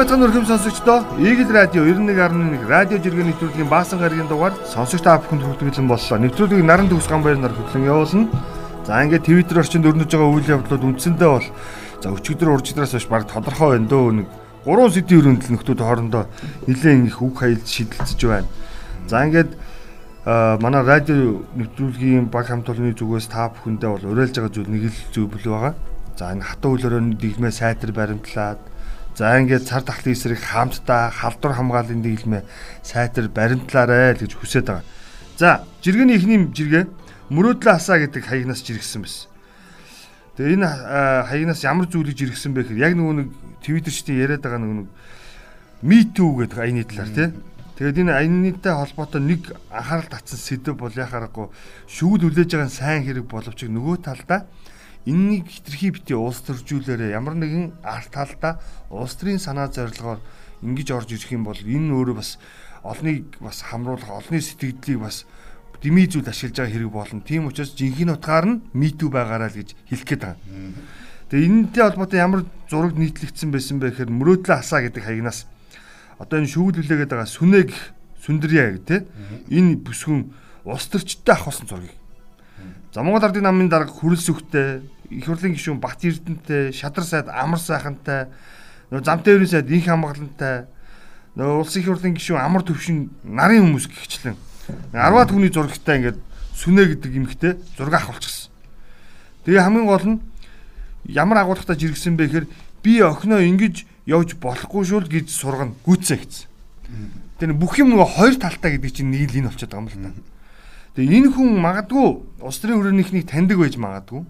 Байцгаана өрхөм сонсогчдоо. Eagle Radio 91.1 радио жиргэний нэвтрүүлгийн баасан гарагийн дугаар сонсогч та бүхэнд хүргэлэн боллоо. Нэвтрүүлгийг наран төгс ган баяр нар хөтлөн явуулна. За ингээд Twitter орчинд өрнөж байгаа үйл явдлууд үндсэндээ бол за өчигдөр уржидраас хойш баг тодорхой байна дөө нэг гурван сэдвийн өрөндөл нөхдүүд хоорондоо нэлээд их үг хайл шидэлцэж байна. За ингээд манай радио нэвтрүүлгийн баг хамт олонны зүгээс та бүхэндээ бол уриалж байгаа зүйл нэг л зүйл байгаа. За энэ хатуу хөлөөрөө дигмээ сайтар баримтлаад За ингээд цар тахлын эсрэг хамтдаа халдвар хамгааллын дэглэмээ сайтар баримтлаарай л гэж хүсэж байгаа. За жиргэний ихний жиргээ мөрөөдлөө асаа гэдэг хаягнаас жиргсэн байсан. Тэгээ энэ хаягнаас ямар зүйлийг жиргсэн бэ гэхээр яг нөгөө нэг твиттерчдийн яриад байгаа нөгөө Me Too гэдэг аяны талаар тий. Тэгээд энэ аяннытай холбоотой нэг анхаарал татсан сэдв бол яхаарахгүй шүүл үлээж байгаа сайн хэрэг боловч нөгөө талдаа Эннийг хитрхи бити улс төржүүлээрээ ямар нэгэн арт талдаа улс төрийн санаа зорилгоор ингэж орж ирэх юм бол энэ өөрөө бас олныг бас хамруулах, олны сэтгэлдлийг бас дими зүйл ашиглаж байгаа хэрэг болно. Тийм учраас жинхэнэ утгаар нь митүү байгаараа л гэж хэлэх гээд байгаа. Тэгээ энэнтэй холбоотой ямар зураг нийтлэгдсэн байсан бэ гэхээр мөрөөдлөө хасаа гэдэг хаягнаас одоо энэ шүүгдүүлээгээд байгаа сүнэ гэх сүндэрья гэх те. Энэ бүсгүн ус төрчтэй ахвасан зургийг. За Монгол Ардын намын дарга Хүрэл сүхтэй, их хурлын гишүүн Бат Эрдэнэтэй, Шадар сайд Амар сайхантай, нөгөө Замтай өрийн сайд Инх хамгаалантай, нөгөө улсын их хурлын гишүүн Амар төвшин нарын хүмүүс гихчлэн. 10-аад хүний зурагтай ингээд сүнэ гэдэг юмхтэй зураг авахулчихсан. Тэгээ хамгийн гол нь ямар агуулгатай жиргсэн бэ гэхээр би охиноо ингэж явж болохгүй шүүл гэж сургана гүцээ гэсэн. Тэр бүх юм нөгөө хоёр талтай гэдэг чинь нэг л энэ болчиход байгаа юм л та. Тэгээ энэ хүн магадгүй улс төрийн хүрээнийхнийг таньдаг байж магадгүй.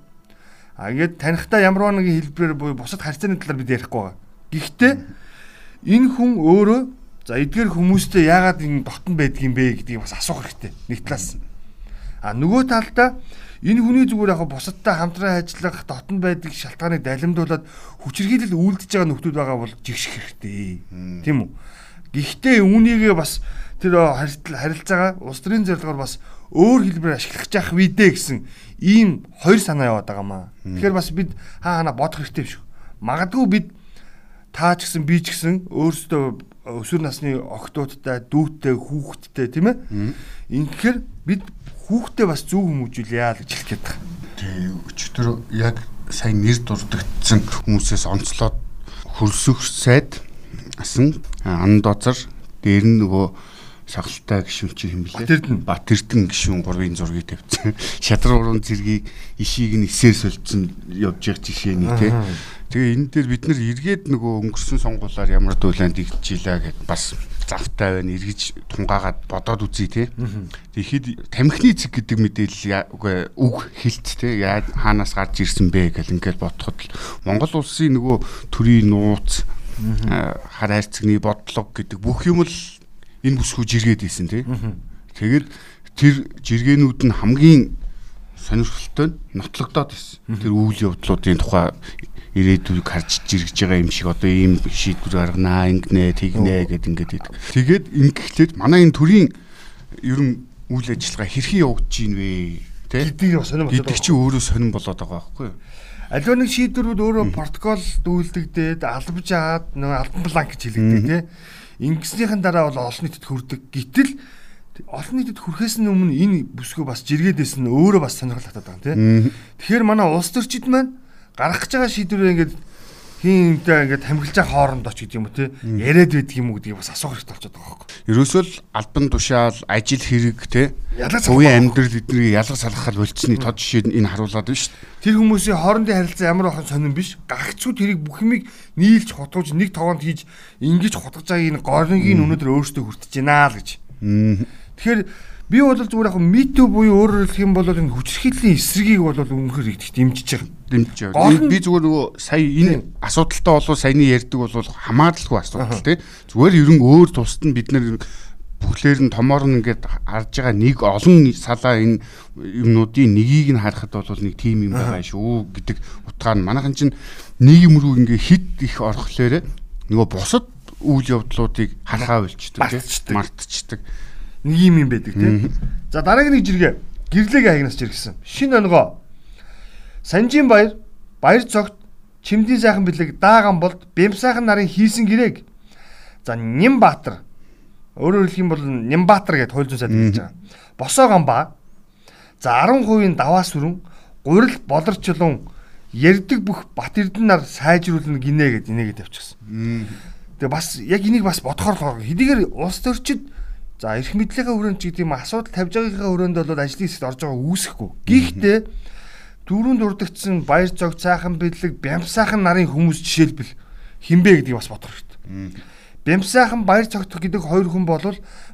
А ингээд танихтаа ямар нэгэн хэлбэрээр буюу бусад харьцааны талаар бид ярихгүй байгаа. Гэхдээ энэ хүн өөрөө за эдгээр хүмүүстэй яагаад ингэ дотн байдаг юм бэ гэдгийг бас асуух хэрэгтэй. Нэг талаас. А нөгөө талдаа энэ хүний зүгээр яг бусадтай хамтран ажиллах дотн байдаг шалтгааныг далимдуулаад хүчирхийлэл үйлдэж байгаа нөхдүүд байгаа бол жигших хэрэгтэй. Тийм үү? Гэхдээ үүнийгээ бас тэр харилцаагаа улс төрийн зорилгоор бас өөр хэлбэрээр ашиглах жах видэ гэсэн ийм хоёр санаа яваад байгаа маа. Тэгэхээр бас бид хаа хана бодох хэрэгтэй биш. Магадгүй бид таа ч гэсэн би ч гэсэн өөрсдөө өсвөр насны охтуудтай, дүүттэй, хүүхэдтэй тийм ээ. Ингэхээр бид хүүхдээ бас зөв хүмүүжүүлъя л гэж хэлэх гээд байгаа. Тий, өчтөр яг сайн нэр дурддагдсан хүмүүсээс онцлоод хөрсөх сайд асан ан доцор дээр нь нөгөө шагалтай гişүн чи хэм блэ? Батэрдэн. Батэрдэн гişүн 3-ын зургийг тавьсан. Шадар уран цэргийг ишийг нь эсээр солилцсон явж явах жишээ нь тий. Тэгээ энэ дээр бид нар эргээд нөгөө өнгөрсөн сонгуулиар ямар дуулаанд игдчихлээ гэд бас завтай байна эргэж тунгаагаад бодоод үзье тий. Тэгэхэд тамхины цэг гэдэг мэдээлэл үгүй үг хэлт тий яа хаанаас гарч ирсэн бэ гэл ингээл бодоход л Монгол улсын нөгөө төрийн нууц хар хайрцагны бодлого гэдэг бүх юм л энэ бүсгүй жиргээд ийсэн тий. Тэгээд тэр жиргээнүүд нь хамгийн сонирхолтой нотлогдоод байсан. Тэр үйл явдлуудын тухай ирээдүйг харж жиргэж байгаа юм шиг одоо ийм шийдвэр гарганаа ингэнэ тэгнэ гэд ингээд идэг. Тэгээд ингэхлээр манай энэ төрийн ер нь үйл ажиллагаа хэрхэн явагдаж байна вэ? Тэ? Гэдгийг сонирм болоод. Гэдэг чинь өөрөө сонирм болоод байгаа байхгүй юу? Аливаа нэг шийдвэрүүд өөрөө протокол дүүлдэгдээд албаж аваад нөгөө альбан бланк гэж хэлэгдээ тий. Ингэснийхэн дараа бол олон нийтэд хүрдэг. Гэтэл олон нийтэд хүрэхээс өмнө энэ бүсгүй бас жиргээдээс нь өөрөө бас сонирхол татаад байгаа тийм. Тэгэхээр манай улс төрчид маань гарах гэж байгаа шийдвэрээ ингээд хин юмтай ингээд хамглаж байгаа хоорондоо ч гэдэг юм уу те яриад байдаг юм уу гэдгийг бас асуух хэрэгтэй болчиход байгаа хөөхгүй. Ерөөсөө л албан тушаал ажил хэрэг те үеийн амьдрал эднийг ялгар салгахад болцсны тод жишээ энэ харуулад байна шүү дээ. Тэр хүмүүсийн хоорондын харилцаа ямар бахан сонирн биш. Гагцгүй тэрийг бүх юмыг нийлж хотгож нэг тогоонд хийж ингэж хотгож байгааг энэ горныгийн өнөөдөр өөртөө хүртэж байна л гэж. Тэгэхээр Би бол зүгээр яг митүү буюу өөрөөр хэлэх юм бол энэ хүчирхийллийн эсрэгийг бол өмнөхөр их дэмжиж байгаа. Дэмжиж байгаа. Би зүгээр нөгөө сая энэ асуудалтай болов саяны ярьдаг бол хамааралгүй асуудал тий. Зүгээр ерөн өөр тусад нь бид нэр бүхлээр нь томоор нь ингээд харж байгаа нэг олон салаа энэ юмнуудын нэгийг нь харахад бол нэг тим юм байгаа шүү гэдэг утгаар нь. Манайхан чинь нийгэм рүү ингээд хит их орохлоорэ нөгөө бусад үйл явдлуудыг харахаа болчдөг тий. Мартчихдаг нэг юм юм байдаг тийм. За дараагийн нэг жиргээ гэрлэг агнаас жиргсэн. Шинэ онгоо Санжийн баяр баяр цогт чимдийн сайхан бэлэг дааган болд бэмсайхан нарын хийсэн гэрээг за Нямбаатар өөрөөр хэлэх юм бол Нямбаатар гэдээ хуйлзуу сайд хэлж байгаа. Босоогон ба за 10% даваа сүрэн гурил болорчлон ярддаг бүх бат эрдэн нар сайжруулна гинэ гэд инээгээд явчихсан. Тэгээ бас яг энийг бас бодохоор хэдийгээр улс төрчид За эрх мэдлийнхээ хүрээнд ч гэдэг юм асуудал тавьж байгаагийн хүрээнд бол ажлын хэсэгт орж байгаа үүсэхгүй. Гэхдээ дөрөв дурдгдсан баяр зог цаахан бэлэг бямсаахан нарын хүмүүс жишээлбэл хинбэ гэдгийг бас бодох хэрэгтэй. Бямсаахан баяр цогтох гэдэг хоёр хүн бол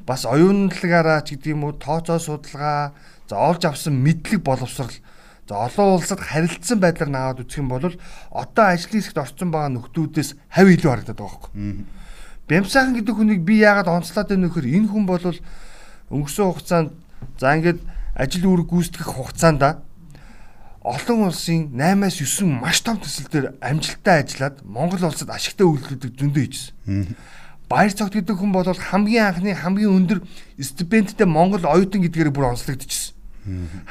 бас оюунлагаараа ч гэдэг юм уу тооцоо судалгаа за олж авсан мэдлэг боловсрал за олон улсад харилцсан байдлаар наваад үзэх юм бол одоо ажлын хэсэгт орсон байгаа нөхдүүдээс хавь илүү харагдаад байгаа байхгүй. Бямсаахан гэдэг хүнийг би яагаад онцлоод байна нөхөр энэ хүн бол өнгөрсөн хугацаанд за ингээд ажил үүрэг гүйцэтгэх хугацаанд олон улсын 8-аас 9 маш том төсөл дээр амжилттай ажиллаад Монгол улсад ашигтай үйлдэлүүдийг зөндөө хийжсэн. Баяр цогт гэдэг хүн бол хамгийн анхны хамгийн өндөр стипендтэй Монгол оюутан гэдгээр бүр онцлогдчихсэн.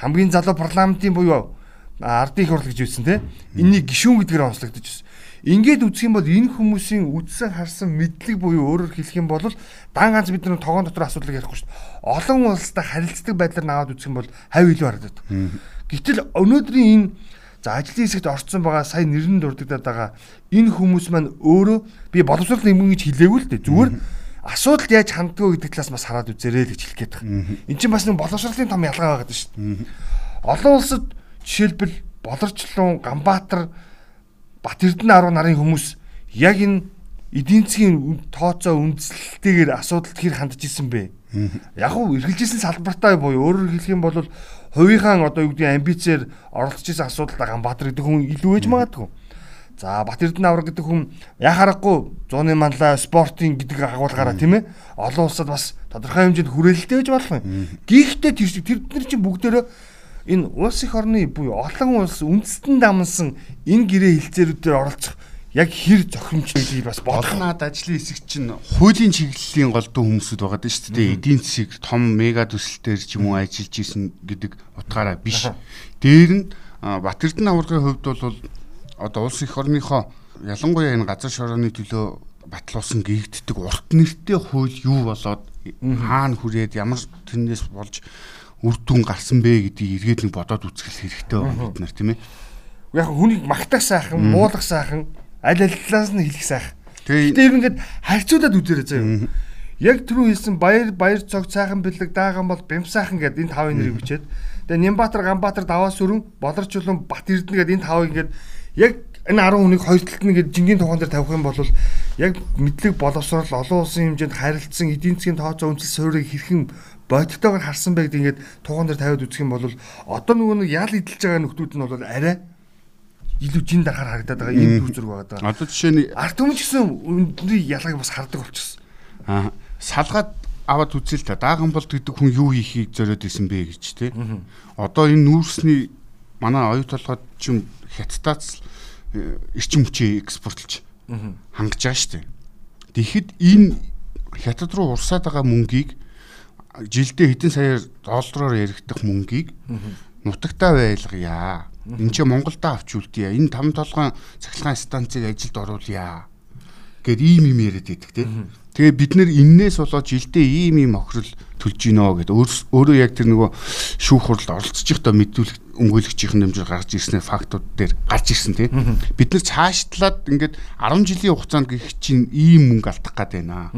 Хамгийн залуу парламентын буюу ардын их урал гэж үздэн те. Энийний гишүүн гэдгээр онцлогдчихсэн. Ингээд үзэх юм бол энэ хүмүүсийн үдсэн харсан мэдлэг буюу өөрөөр хэлэх юм бол дан ганц бид нар тогоон дотор асуудлыг ярихгүй шүү дээ. Олон улстай харилцдаг байдлаар наваад үзэх юм бол хавь илүү харагдаад. Гэвтэл өнөөдрийн энэ за ажлын хэсэгт орцсон байгаа сая нэрэн дурддагдаад байгаа энэ хүмүүс маань өөрөө би боловсрол нэмэн гэж хэлээгүй л дээ. Зүгээр асуудалд яаж ханддгөө гэдэг талаас бас хараад үзээрэй л гэж хэлэх гээд байгаа. Энд чинь бас нэг боловсролын том ялгаа байгаа шүү дээ. Олон улсад жишээлбэл Болорчлон, Ганбаатар Бат Эрдэнэ 10 нарын хүмүүс яг энэ эдийн засгийн тооцоо үндэслэлтэйгээр асуудалд хэр хандж исэн бэ? Яг уу эргэлжсэн салбартаа буюу өөрөөр хэлэх юм бол хувийнхаа одоо юу гэдэг амбицээр оролцож исэн асуудалд Ганбаатар гэдэг хүн илүү ээж магадгүй. За Бат Эрдэнэ авраг гэдэг хүн яхаарахгүй зууны манлаа спортын гэдэг агуулгаараа тийм ээ олон улсад бас тодорхой хэмжээнд хүрээлэлтэй байж болох юм. Гэхдээ тэр тэр нар чинь бүгдээрээ энэ улс их орны буюу олон улс үндэстэн дамнсан энэ гэрээ хилцээрүүдээр оролцох яг хэр зохимжтой бас бодох наад ажлын хэсэг чинь хуулийн чиглэлийн голдуу хүмүүсүүд байгаа шүү дээ. Эдийн засаг том мега төсөлтөөр ч юм уу ажиллаж исэн гэдэг утгаараа биш. Дээр нь Бат Эрдэнэ аваргын хувьд бол одоо улс их орныхоо ялангуяа энэ газар шорооны төлөө батлуулсан гэгддэг урт нэртэй хууль юу болоод хаана хүрээд ямар тэрнээс болж үр дүн гарсан бэ гэдгийг эргээд нэг бодоод үзэх хэрэгтэй байна бид нар тийм ээ. Яг хүнийг магтах сайхан, муулах сайхан, аль алилаас нь хэлэх сайхан. Тэгээд ингээд харьцуулаад үзээрэй заяа. Яг түрүү хэлсэн баяр баяр цог цайхан бэлэг дааган бол бямсаахан гэдэг энэ тавын нэрийг бичээд тэгээ Нямбатар Ганбаатар даваа сүрэн болорчлон Бат Эрдэнэ гэдэг энэ тавыг ингээд яг энэ 10 хүнийг хоёр талд нь ингээд жингийн тухаан дээр тавих юм бол яг мэдлэг боловсрол олон улсын хэмжээнд харилцсан эдийн засгийн тооцоо үндэс суурийг хэрхэн бодтойгоор харсан байг ингээд тугаан дээр тавиад үзэх юм бол одоо нөгөө нэг ял идэлж байгаа нөхдүүд нь бол арай илүү жин дахаар харагдаад байгаа ийм төвчрөг байгаа даа. Одоо жишээ нь арт өмнө ч гэсэн өндрийн ялгааг бас хардаг болчихсон. Аа салгаад аваад үзэл та дааган болд гэдэг хүн юу хийхийг зориод исэн бэ гэж тий. Одоо энэ нүүрсний манай оюу толгойд ч юм хятадаас эрчим хүчээ экспортлж хангаж байгаа шүү дээ. Тэгэхэд энэ хятад руу урсаад байгаа мөнгийг жилдээ хэдэн саяар доллараар яригдах мөнгийг нутагтаа байлгая. Энд чинь Монголдо авч үлдъя. Энэ там толгойн цахилгаан станцыг ажилд оруулъя гэд ийм юм яриад байдаг тийм. Тэгээ бид нэр эннээс болоод жилдээ ийм ийм охирол төлж гинөө гэд өөрөө яг тэр нөгөө шүүх хуралд оролцож байхдаа мэдүүлэх өмгөөлөгчийн хэмжээр гарч ирснээр фактууд дээр гарч ирсэн тийм. Бид нэр цаашдлаад ингээд 10 жилийн хугацаанд гэх чинь ийм мөнгө алдах гад байна.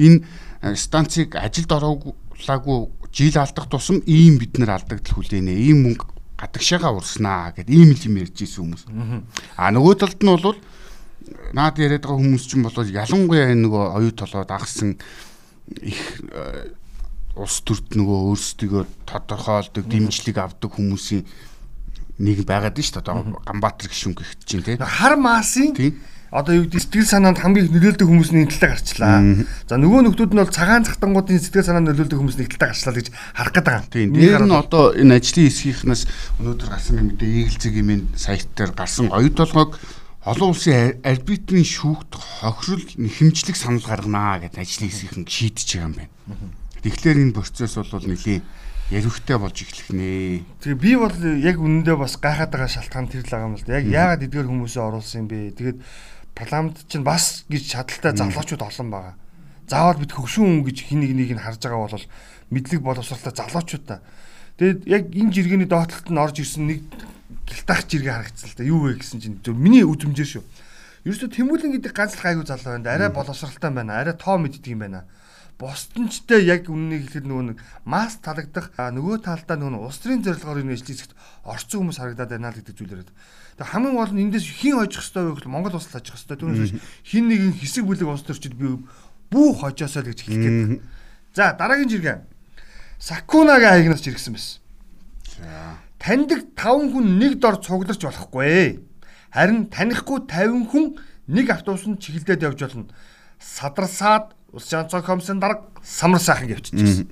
Энэ э, станцыг ажилд ороогүй лаагүй жил алдах тусам ийм бид нар алдагдал хүлээнэ. Ийм мөнгө гадагшаага урснаа гэд ийм л юм ярьж ирсэн хүмүүс. А нөгөө талд нь бол наад яриад байгаа хүмүүс ч юм бол ялангуяа энэ нөгөө оюу толгойд агсан их э, улс төрд нөгөө өөрсдөө тодорхойлдог дэмжлэг авдаг хүмүүсийн нэг байгаад нь шүү дээ. Ганбаатар гişүн гихт чинь тий. Хар маасын одоо юу гэдэг сэтгэл санаанд хамгийн их нөлөөлдөг хүмүүсийн талтай гарчлаа. За нөгөө нөхдүүд нь бол цагаан захтангуудын сэтгэл санаанд нөлөөлдөг хүмүүсийн талтай гарчлаа гэж харах гээд байгаа. Тийм. Дээр нь одоо энэ ажлын хэсгийнхнаас өнөөдөр гарсан юм дэ Eagle-зэг имийн сайт дээр гарсан оюу толгойг олон улсын арбитрийн шүүхт хохирол хэмжлэг санал гарганаа гэж ажлын хэсгийнхэн шийдэж байгаа юм байна. Тэгэхээр энэ процесс бол нэлийн ярихтай болж эхлэх нэ. Тэгээ би бол яг үнэндээ бас гайхаад байгаа шалтгаан тэр л байгаа юм л да. Яг яагаад эдгээр хүмүүсээ оруулсан юм бэ? Тэгээд парламент чинь бас гэж чадaltaй залуучууд олон байгаа. Заавал бид хөгшүүн хүн гэж хин нэг нэг нь харж байгаа бол мэдлэг боловсралтай залуучууд та. Тэгээд яг энэ жиргэний доотлолт нь орж ирсэн нэг гилтаах жиргээ харагдсан л да. Юу вэ гэсэн чинь зөв миний үзмжээр шүү. Ерөөсө Тэмүүлэн гэдэг ганц л гайгүй залуу байна. Арай боловсралтай байна. Арай тоо мэддэг юм байна бусдынчтай яг үннийг хэлэхэд нөгөө нэг масс талагдах нөгөө талдаа нөгөө улс төрийн зорилгоор энэ ажлыг орцсон хүмүүс харагдаад байна л гэдэг зүйлээр. Тэгээ хамгийн гол нь эндээс хин хожих хэвээр байх бол Монгол улс хожих хэвээр. Түүнээс хин нэгэн хэсэг бүлэг улс төрчид би бүх хожоосоо л гэж хэлэх гээд. За дараагийн жиргээ. Сакунагийн хаягнаас жиргсэн байсан. За. Таньдаг 5 хүн нэг дор цугларч болохгүй. Харин танихгүй 50 хүн нэг автобусанд чиглэлдээд явж болно. Садарсаад Улс жанцоо комиссын дарга самар сайхан гэвчихсэн.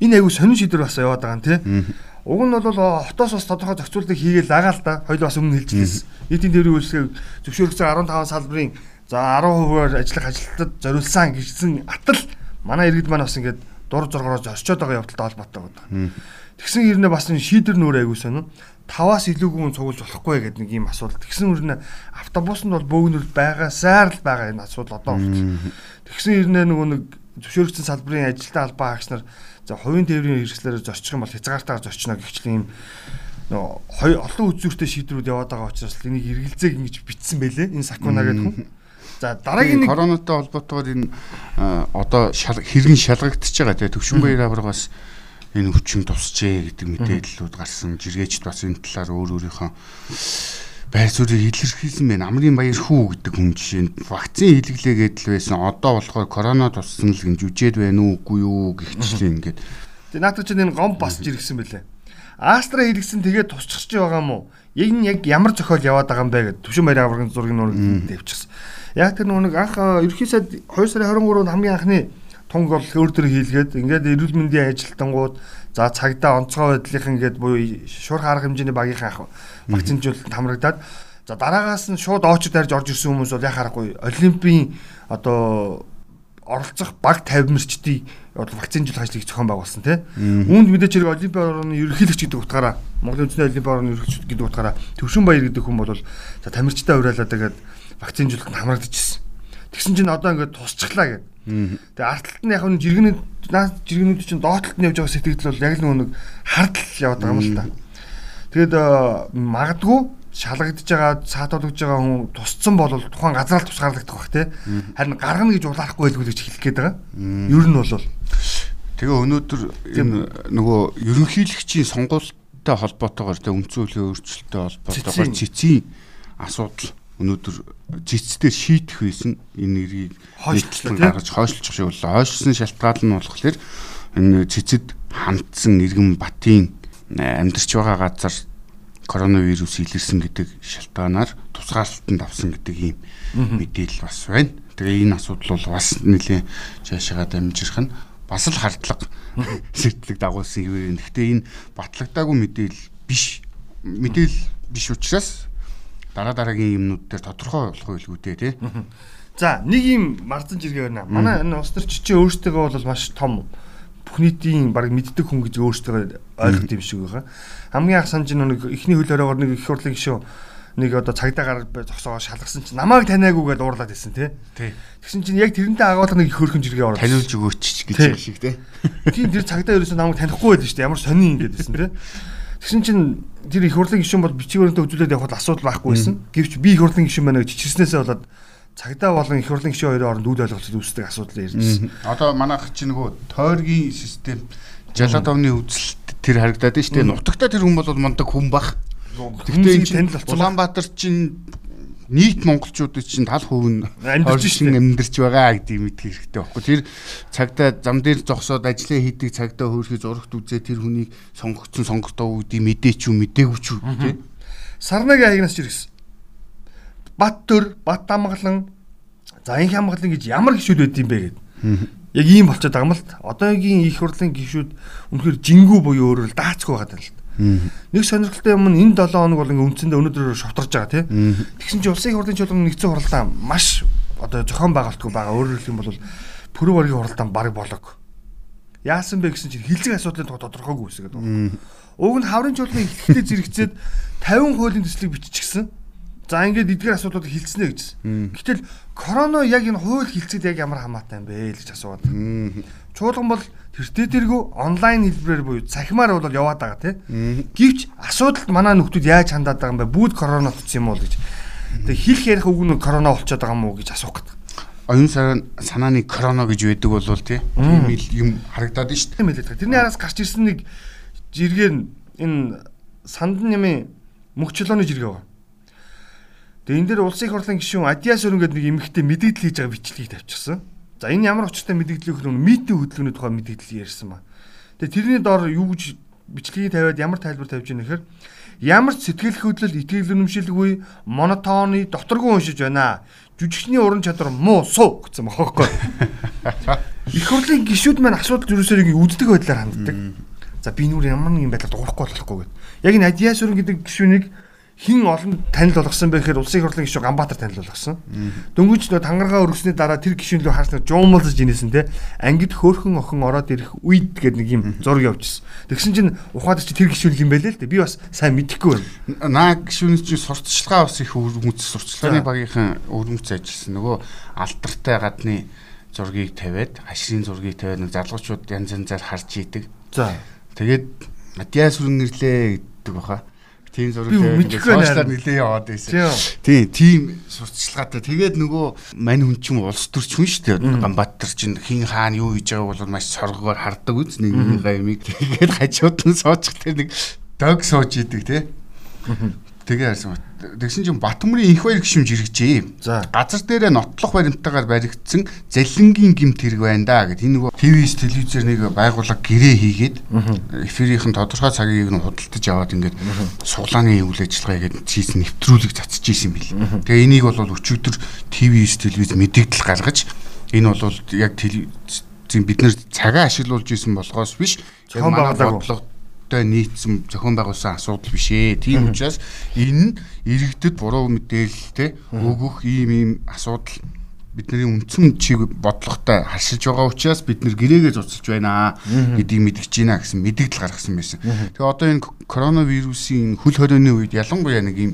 Энэ айгүй сонин шийдвэр бас яваад байгаа юм тий. Уг нь бол хотоос бас тодорхой зохицуултыг хийгээл дагаа л да. Хоёул бас өмнө хэлчихсэн. Нийтийн тээврийн үйлчлэгийг зөвшөөрсөн 15 салбарын за 10%-аар ажиллах ажилтнад зориулсан гэсэн атал манай иргэд маань бас ингээд дур зоргороо зорчоод байгаа явдалтай холбоотой байгаа. Тэгсэн хэрнээ бас шийдвэр нөр айгүй сонин таваас илүүгүй хүн цугулж болохгүй гэдэг нэг юм асуудал. Тэгсэн үрнэ автобусанд бол бөөгнөл байгаасаар л байгаа энэ асуудал одоо болчихсон. Тэгсэн ирнэ нөгөө нэг зөвшөөрөгдсөн салбарын ажилтаа албаа хаагч нар за хувийн тээврийн хэрэгслээр зорчих юм бол хязгаартаар зорчно гихчлэн юм нөгөө хоёр олон үзүүртэй шийдвэрүүд яваад байгаа учраас энийг эргэлзээг ингэж битсэн байлээ энэ сакуна гэдэг хүн. За дараагийн нэг коронавитой холбоотойгоор энэ одоо хэрэг шалгагдчихж байгаа тийм төвшин баяр аврагаас энэ хүчин тусчээ гэдэг мэдээллүүд гарсан. Жиргээчд бас энэ талаар өөр өөрийнхөө байр суурийг илэрхийлсэн байна. Амрын баяр хүү гэдэг хүн жишээнд вакцин хийлгэлээгээд л байсан. Одоо болохоор корона туссан л гин жүжээд байна уу үгүй юу чинь ингээд. Тэгээ наадах чинь энэ гом басж иргсэн бэлээ. Астра хийлгсэн тэгээд тусчих ч байгаа юм уу? Яг нь яг ямар зохиол яваад байгаа юм бэ гэд төвшин баяр аврагын зургийг нураг тавьчихсан. Яг тэр нэг анх ерхий сайд 2 сарын 23-нд хамгийн анхны тунг бол өөр төр хийлгээд ингээд эрүүл мэндийн ажилтнууд за цагдаа онцгой байдлынхан ингээд буюу шуурх арга хэмжээний багийнхан вакцинжуулалт хамрагдаад за дараагаас нь шууд оочд дарж орж ирсэн хүмүүс бол яхаарахгүй олимпийн одоо оролцох баг тавимарчдыг бол вакцинжуулах ажлыг зохион байгуулсан тийм. Үүнд мэдээч хэрэг олимпийн орны ерөнхийлөгч гэдэг утгаараа Монголын үндэсний олимпийн орны ерөнхийлөгч гэдэг утгаараа Төвшин Баяр гэдэг хүн бол за тамирчтай уриалаад тэгээд вакцинжуулалт хамрагдчихсэн. Тэгсэн чинь одоо ингээд тусчихлаа гэдэг. Тэгээ арт талд нь яг нь жиргэний наад жиргэнүүд чинь доотлолт нь явж байгаа сэтгэл бол яг л нэг хардл яваад байгаа юм л та. Тэгээд магадгүй шалгагдж байгаа цаатуулж байгаа хүн тусцсан бол тухайн газраа тусгаарлагдах бах те. Харин гаргана гэж улаахгүй байлгүй гэж хэлэх гээд байгаа. Ер нь бол тэгээ өнөөдөр энэ нөгөө ерөнхийлөгчийн сонгуультай холбоотойгоор тэ үндсэн хуулийн өөрчлөлттэй холбоотойгоор цэцгийн асуудал өнөөдөр жицээр шийдэх байсан энэ нэрийг хойшлуулсан гаргаж хойшлчих шиг боллоо. Хойшлсон шалтгаан нь болохоор энэ цэцэд хандсан иргэн батын амьдарч байгаа газар коронавирус илэрсэн гэдэг шалтгаанаар тусгаарлалтанд авсан гэдэг ийм мэдээлэл бас байна. Тэгээ энэ асуудал бол бас нэлээд цаашаа дамжирх нь бас л хардлага сэтлэг дагуулсан юм. Гэхдээ энэ батлагдаагүй мэдээлэл биш мэдээлэл биш учраас дараа дараагийн юмнууд дээр тодорхой болох байлгүй дээ тий. За нэг юм марзан жиргээ байна. Манай энэ ус төр чичээ өөртөө бол маш том бүх нийтийн баг мэддэг хүн гэж өөртөө ойлгох юм шиг байгаа. Хамгийн анх санаж нэг ихний хөл хорогоор нэг их хурлын гишүү нэг одоо цагдаа гар зогсоогоо шалгасан чинь намайг таниагүйгээд уурлаад байсан тий. Тэгсэн чинь яг тэрнтэй агуулга нэг их хөрхөн жиргээ ороод таниулж өгөөч гэж шиг тий. Тийм тэр цагдаа ерөөсөө намайг танихгүй байдаг шүү дээ. Ямар сони юм гэдсэн тий. Тэгсэн чинь тэр их хурлын гишүүн бол бичигээрээ үзүүлээд явхад асуудал байхгүй байсан. Гэвч би их хурлын гишүүн байна гэж чичирснээсээ болоод цагдаа болон их хурлын гишүүн хоёрын хооронд үйл ойлголцол үүсдэг асуудал ярьжсэн. Одоо манайх чинь нөгөө тойргийн систем жалаад овны үзэлт тэр харагдаад шүү дээ. Нутагтаа тэр хүн бол мундаг хүн бах. Гэхдээ энэ. Улаанбаатар чинь нийт монголчуудад чинь тал хувь нь амьдарч шин амьдарч байгаа гэдгийг мэдэх хэрэгтэй байхгүй. Тэр цагтаа зам дээр зогсоод ажиллаа хийдэг цагтаа хөөрхий зурагт үзээ тэр хүнийг сонгогдсон сонгогдоо гэдгийг мэдээч юу мэдээгүй ч үү тий. Сарнагийн хаягнаас ч ирсэн. Бат төр, бат амгалан, за инх амгалан гэж ямар гişүүд байд юм бэ гэд. Яг ийм болчиход байгаа юм л. Одоогийн их хурлын гişүүд үнэхээр жингүү буюу өөрөөр даацгүй байгаа юм л. Нэг сонирхолтой юм нь энэ 7 хоног бол ингээ үндсэндээ өнөөдөр шовторж байгаа тийм. Тэгсэн чинь улсын хурлын чуулганы нэгдсэн хурлаа маш одоо зохион байгуулалтгүй байгаа. Өөрөөр хэлэх юм бол пүрэв оргийн хуралдаан баг болог. яасан бэ гэсэн чинь хилцэг асуудлын тодорхойгүй үсгээд байна. Уг нь хаврын чуулганы ихтэй зэрэгцээд 50 хуулийн төслийг биччихсэн. За ингээд эдгээр асуудлууд хилцнэ гэжсэн. Гэтэл короно яг энэ хууль хилцэд яг ямар хамаатай юм бэ гэж асууад. Чуулган бол тэртээ тэргүй онлайн хэлбэрээр буюу цахимаар бол яваад байгаа тий. Гэвч асуудалд манай нөхдүүд яаж хандаад байгаа юм бэ? Бүгд корона утсан юм уу гэж. Тэг хэлэх ярих үг нь корона болчиход байгаа юм уу гэж асуух гэдэг. Оюун санааны корона гэж байдаг бол тий. Тийм юм харагдаад нь шүү дээ. Тийм хэлээд байгаа. Тэрний араас гарч ирсэн нэг жиргээр энэ сандан нэмийн мөх чулууны жиргээ байгаа. Тэгээ энэ дээр улсын их хурлын гишүүн Адиас өрөнгөд нэг эмэгтэй мэдээлэл хийж байгаа бичлэгийг тавьчихсан. За энэ ямар учиртай мэдээлэл вэ гэхээр митийн хөдөлгөөний тухай мэдээлэл ярьсан ба. Тэгээ тэрний доор юу гэж бичлэгийг тавиад ямар тайлбар тавьж байгаа нөхөр ямар ч сэтгэл хөдлөл итгэл үнэмшилгүй монотоны доторгүй уншиж байна. Жүжигчний уран чадвар муу суу гэсэн бохоохгүй. Их хурлын гишүүд маань асуудал юусэрийг үздэг байдлаар ханддаг. За би нүр ямар нэгэн байдлаар дуурахгүй болохгүй гэдэг. Яг энэ Адиас өрн гэдэг гишүүнийг хин олон танил болгосон бэ гэхээр улсын хурлын гишүүн Ганбаатар танил болгосон. Дөнгөж нөө тангаргаа өргөсний дараа тэр гишүүн лөө харснаа жуумалж инээсэн те ангид хөөхөн охин ороод ирэх үед гэдэг нэг юм зураг явуулчихсан. Тэгсэн чинь ухаад чи тэр гишүүн юм байлээ л те би бас сайн мэдэхгүй байна. Наа гишүүн чинь сурталчилгаа бас их өргөмөц сурталчилгааны багийнхан өргөмөц ажилласан. Нөгөө алдартай гадны зургийг тавиад хашрын зургийг тавиад нэг залуучууд янз янзаар харж идэг. За. Тэгээд Матиас хүрэн нэрлээ гэдэг баха тийм зураг сошиалаар нилээ яваад байсан. Тийм, тийм сурталчилгаатай. Тэгээд нөгөө мань хүн чинь улс төрч хүн шүү дээ. Ганбаатар чинь хин хаана юу хийж байгааг бол маш соргоор хардаг үз нэг юм гаймиг. Тэгээд хажууд нь суучих тэр нэг дог сууж идэг те. Тэгээ харсан. Тэгсэн чинь Батмөрийн их баяр гişүн жирэгжээ. За. Газар дээрээ нотлох баримтаагаар баригдсан залингийн гимт хэрэг байна да гэд энэ нөгөө ТV-с телевизээр нэг байгууллага гэрээ хийгээд эфирийн тодорхой цагийг нь худалдаж аваад ингээд суглааны үйл ажиллагаа гээд хийсэн нэвтрүүлэг цацж исэн юм бэл. Тэгээ энийг бол өчигдөр ТV-с телевиз мэдээлэл гаргаж энэ бол яг телевизийн бид нэр цагаа ашиглуулж исэн болохоос биш. Манай бодлого бодлоготой нийцсэн зохион байгуулсан асуудал биш ээ. Тийм учраас энэ иргэдэд буруу мэдээлэлтэй өгөх ийм ийм асуудал бидний үндсэн чиг бодлоготой харшилж байгаа учраас бид нэр гэрээгээ зуцалж байна гэдгийг мэдгэж байна гэсэн мэдээлэл гаргасан байсан. Тэгээ одоо энэ коронавирусын хөл хорионы үед ялангуяа нэг ийм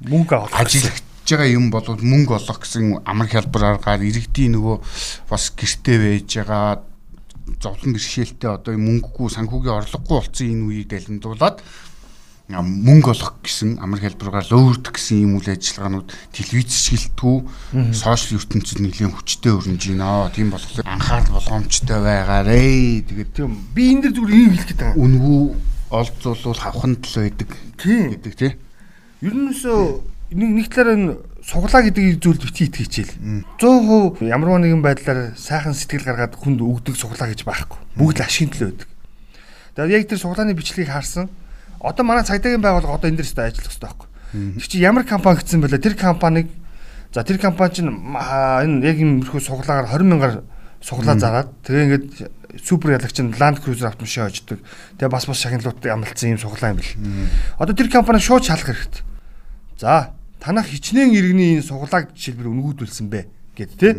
мөнгө ажиллаж байгаа юм бол мөнгө олох гэсэн амар хялбар аргаар иргэдийн нөгөө бас гэртээ байж байгаа зовлон бэрхшээлтэй одоо мөнгөгүй санхүүгийн орлогогүй болсон энэ үеийг далимдуулаад мөнгө олох гэсэн амар хэлбэрээр лөөрдөх гэсэн юм үйл ажиллагаанууд телевизчгэлтгүү сошиал ертөнцид нэлийн хүчтэй өрнөж байна. Тийм болохоор анхаарал болгоомжтой байгаарэ. Тэгээд тийм би энэ дэр зүгээр ийм хэлэх гэдэг. Үнгүү олзуулвал хавханд л байдаг гэдэг тий. Ер нь өсөө нэг нэг талаараа энэ суглаа гэдэг зүйлд бити итгэж хичээл. 100% ямар нэгэн байдлаар сайхан сэтгэл гаргаад хүнд өгдөг суглаа гэж байхгүй. Бүгд л ашигт л байдаг. Тэгээд яг тэр суглааны бичлэгийг харсан. Одоо манай цагдаагийн байгууллага одоо энэ дээрс ажиллах хэрэгтэй байхгүй. Тэр чинь ямар компани гэсэн бэлээ тэр компаниг за тэр компани чинь энэ яг юм өрхөө суглаагаар 20 мянгаар суглаа зараад тэгээ ингээд супер ялагч нь Land Cruiser автомашин хождог. Тэгээ бас бас шагналуудтай амлцсан юм суглаа юм бэл. Одоо тэр компани шууд шалах хэрэгтэй. За танах хичнээн иргэний энэ суглааг жишээлбэл өнгүүдүүлсэн бэ гэд тэ.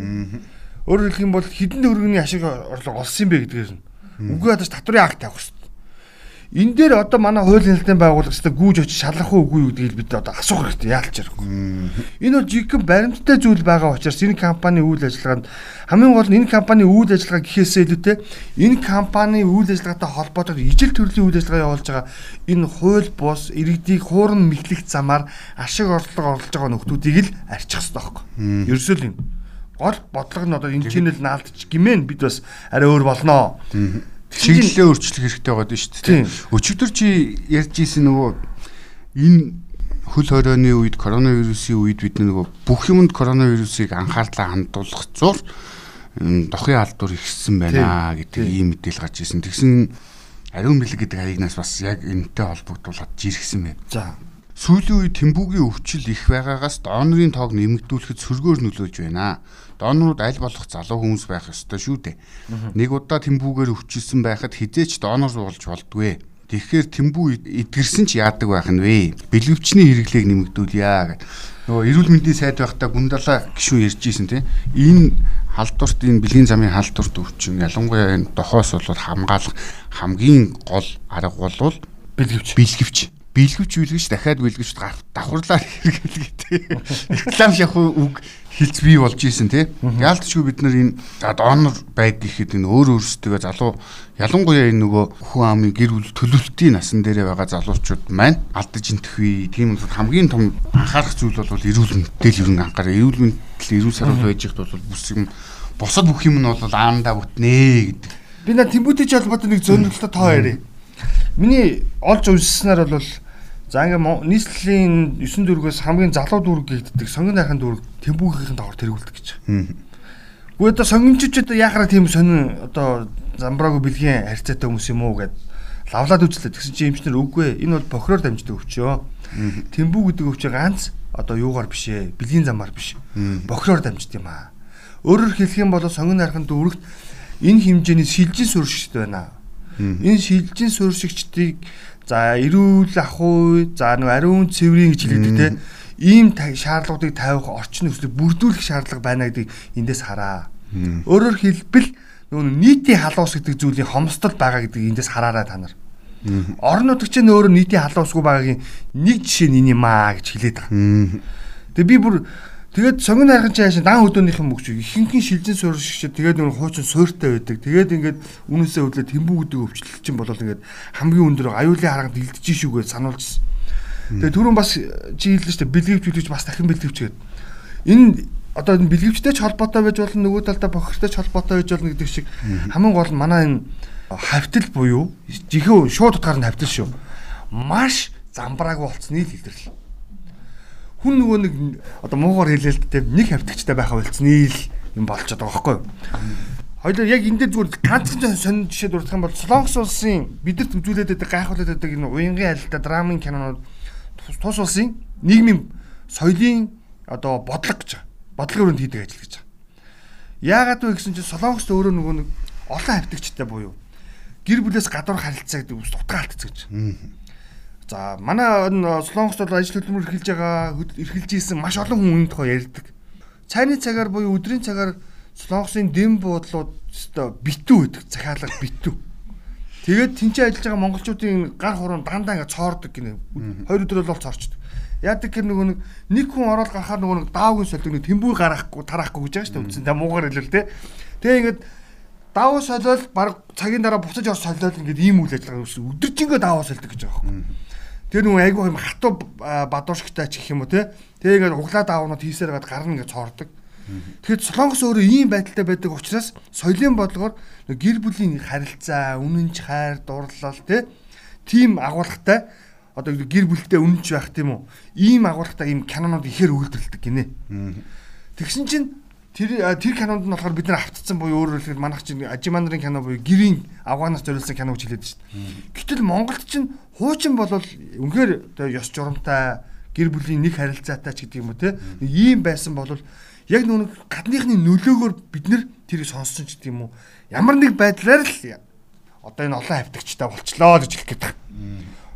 Өөрөөр хэлэх юм бол хідэн төгрөгийн ашиг орлого олсон юм бэ гэдгээр нь. Үгүй ядаж татврын акт тавих хэрэгтэй. Энэ дээр одоо манай хуулийн хэлтийн байгууллага ч гүүж очиж шалах уу үгүй юу гэдгийг бид одоо асуух хэрэгтэй яалч ярихгүй. Энэ бол жигэн баримттай зүйл байгаа учраас энэ компани үйл ажиллагаанд хамгийн гол нь энэ компани үйл ажиллагаа гэхээсээ илүүтэй энэ компани үйл ажиллагаатай холбоотой ижил төрлийн үйл ажиллагаа явуулж байгаа энэ хууль бус иргэдийг хуурн мэхлэх замаар ашиг орлого орлож байгаа нөхдүүдийг л арчих хэрэгтэй байхгүй. Ерөөсөө л юм. Гол бодлого нь одоо энэ чэнэл наалтч гимэн бид бас арай өөр болноо чиглэлээ өөрчлөх хэрэгтэй байгаа шүү дээ. Өчигдөр чи ярьж ийсэн нөгөө энэ хөл хорионы үед коронавирусын үед бид нөгөө бүх юмд коронавирусыг анхаарлаа хандуулах зур дохын албар ихссэн байна гэдэг ийм мэдээлэл гарч ирсэн. Тэгсэн ариун бэлэг гэдэг хаягнаас бас яг энэтэй холбогдуулаад жиргсэн байна. За сүүлийн үед тэмбүүгийн өвчл их байгаагаас донорын тоог нэмэгдүүлэхэд сөргөөр нөлөөж байна. Донорууд аль болох залуу хүмүүс байх ёстой шүү дээ. Нэг удаа тэмбүүгээр өвчилсэн байхад хизээч донор уулж болдгүй. Тэгэхээр тэмбүү эдгэрсэн ч яадаг байх нь вэ? Бэлгэвчний хэрэглээг нэмэгдүүлье гэх. Нөгөө эрүүл мэндийн сайд байхдаа гүндалаа гişүү ярьж ийсэн тийм. Энэ халдварт энэ бэлгийн замын халдварт өвчин ялангуяа энэ дохоос бол хамгаалах хамгийн гол арга бол бэлгэвч. Бэлгэвч. Бэлгэвч үлгэж дахиад бэлгэвч давхарлаар хэрэглэгээ. Реклам шахуу үг хилц бий болж исэн тий. Яалтчгүй бид нар энэ донор байг гэхэд энэ өөр өөрсдөө залуу ялангуяа энэ нөгөө хүн амын гэр бүл төлөвлөлтийн насан дээрээ байгаа залуучууд маань алдаж интхвээ. Тийм л хамгийн том анхаарах зүйл бол эрүүл мэндэл ерөн анхаараа. Эрүүл мэндэл эрүүл сарвал байж ихт бол бүс юм босод бүх юм нь бол аандаа бүтнэ гэдэг. Би наа тэмбүүтэй холбоотой нэг зөвнөлтөд тоо ярив. Миний олж уншсанаар бол за ингээ нийслэлийн 9 дүүргээс хамгийн залуу дүүрэг гэгддэг сонгон найрхан дүүрэг Тэмбүүгийн давар тэргүүлдэг гэж. Гэхдээ одоо сонгомччод яхаараа тийм сонин одоо замбраагүй бэлгийн харьцаатай хүмүүс юм уу гэд лавлаад үзлээ. Тэгсэн чинь эмчнэр үгүй энэ бол бохироор дамждаг өвчөө. Тэмбүү гэдэг өвчөө ганц одоо юугаар биш ээ. Бэлгийн замаар биш. Бохироор дамждаг юм аа. Өөрөөр хэлэх юм бол сонгон найрхан дүүрэгт энэ хэмжээний шилжин суурьшигчд байна. Энэ шилжин суурьшигчдыг за эрүүл ахуй, за нэг ариун цэврийн гэж хэлдэг те ийм шаардлагуудыг тавих орчин нөхцөлийг бүрдүүлэх шаардлага байна гэдгийг эндээс хараа. Өөрөөр хэлбэл нөгөө нийтийн халуус гэдэг зүйлийн хомсдол байгаа гэдгийг эндээс хараарай та нар. Орон нутагч нь өөрөө нийтийн халуусгүй байгаагийн нэг жишээ нь энэ юм аа гэж хэлээд байгаа. Тэгээ би бүр тэгээд сонгон найрхан чааш дан хөдөөнийхэн мөгч ихэнхэн шилжин суурьшигч тэгээд нөгөө хуучин суйртай байдаг. Тэгээд ингээд үнээсээ хөдлөө тэмбүү гэдэг өвчлөл чинь болол ингээд хамгийн өндөр аюулын харангад илдэж шүүгээ сануулжсэн. Тэгээ түрүүн бас чи хэллээ шүү дээ бэлгэвч бэлгэвч бас дахин бэлгэвч гэдэг. Энэ одоо энэ бэлгэвчтэй ч холбоотой байж болно нөгөө талдаа бохиртой ч холбоотой байж болно гэдэг шиг хамгийн гол нь манай энэ хавтал буюу жихөө шууд утгаар нь хавтал шүү. Маш замбрааг болцсны л илэрлэл. Хүн нөгөө нэг одоо муугар хэлээлттэй нэг хавтагчтай байхаа болцсны л юм болж байгаа байхгүй юу? Хоёул яг энэ дээр зүгээр ганцхан сонин жишээ дурдах юм бол Солонгос улсын бидэрт үзүүлээд байдаг гайхуулаад байдаг энэ уянгийн алилта драмын кинонууд тус улсын нийгмийн соёлын одоо бодлого гэж бодлогын өрөөнд хийдэг ажил гэж. Яагаад вэ гэсэн чинь Солонгост өөрөө нөгөө нэг олон хавтагчтай буюу гэр бүлээс гадуур харилцаа гэдэг үс утга алдц гэж. За манай Солонгост бол ажил хөдөлмөр эрхэлж байгаа эрхэлж исэн маш олон хүн энэ тухай ярьдаг. Цайны цагаар буюу өдрийн цагаар Солонгосын дэм буудлууд өстой битүү байдаг. Захиалга битүү. Тэгээд тэнцээ ажиллаж байгаа монголчуудын гар хуруу дандаа ингээ цоордог гинэ. Хоёр өдөр бол цоорчдөг. Яадаг гэр нөгөө нэг хүн ороод гарахаар нөгөө даавгийн солиог нэг тэмбүү гарахгүй тараахгүй гэж байгаа шүү дээ. Үндсэн тэ муугар хэлвэл тэ. Тэгээ ингээд даав солиол баг цагийн дараа буцаж ор солиол ингээд ийм үйл ажиллагаа үүссэн. Өдөржингөө даав солидог гэж байгаа юм. Тэр нөгөө айгүй юм хатуу бадууршигтай ч гэх юм уу те. Тэгээ ингээд углаа даавнууд хийсээр гад гарна ингээд цоордог. Тэгэхэд Солонгос өөрөө ийм байдалтай байдаг учраас соёлын бодлогоор гэр бүлийн харилцаа, үнэнч хайр, дурлал тийм агуулгатай одоо гэр бүлтэй үнэнч байх тийм үү? Ийм агуулгатай ийм кинонууд ихээр үйлдвэрлэдэг гинэ. Тэгсэн чинь тэр тэр кинонд нь болохоор бид нар автцсан буюу өөрөөр хэлбэл манайх чинь Ажимандрын кино буюу гэрийн Афганаас зориулсан кино гэж хэлээд шүү дээ. Гэтэл Монголд чинь хуучин болол үнэхээр ёс журамтай гэр бүлийн нэг харилцаатай ч гэдэг юм уу те. Ийм байсан болол яг нүг гадныхны нөлөөгөөр бид нэр тэрийг сонссон ч гэдэг юм уу ямар нэг байдлаар л одоо энэ олон хавтагчтай болчлоо гэж хэлэх байна.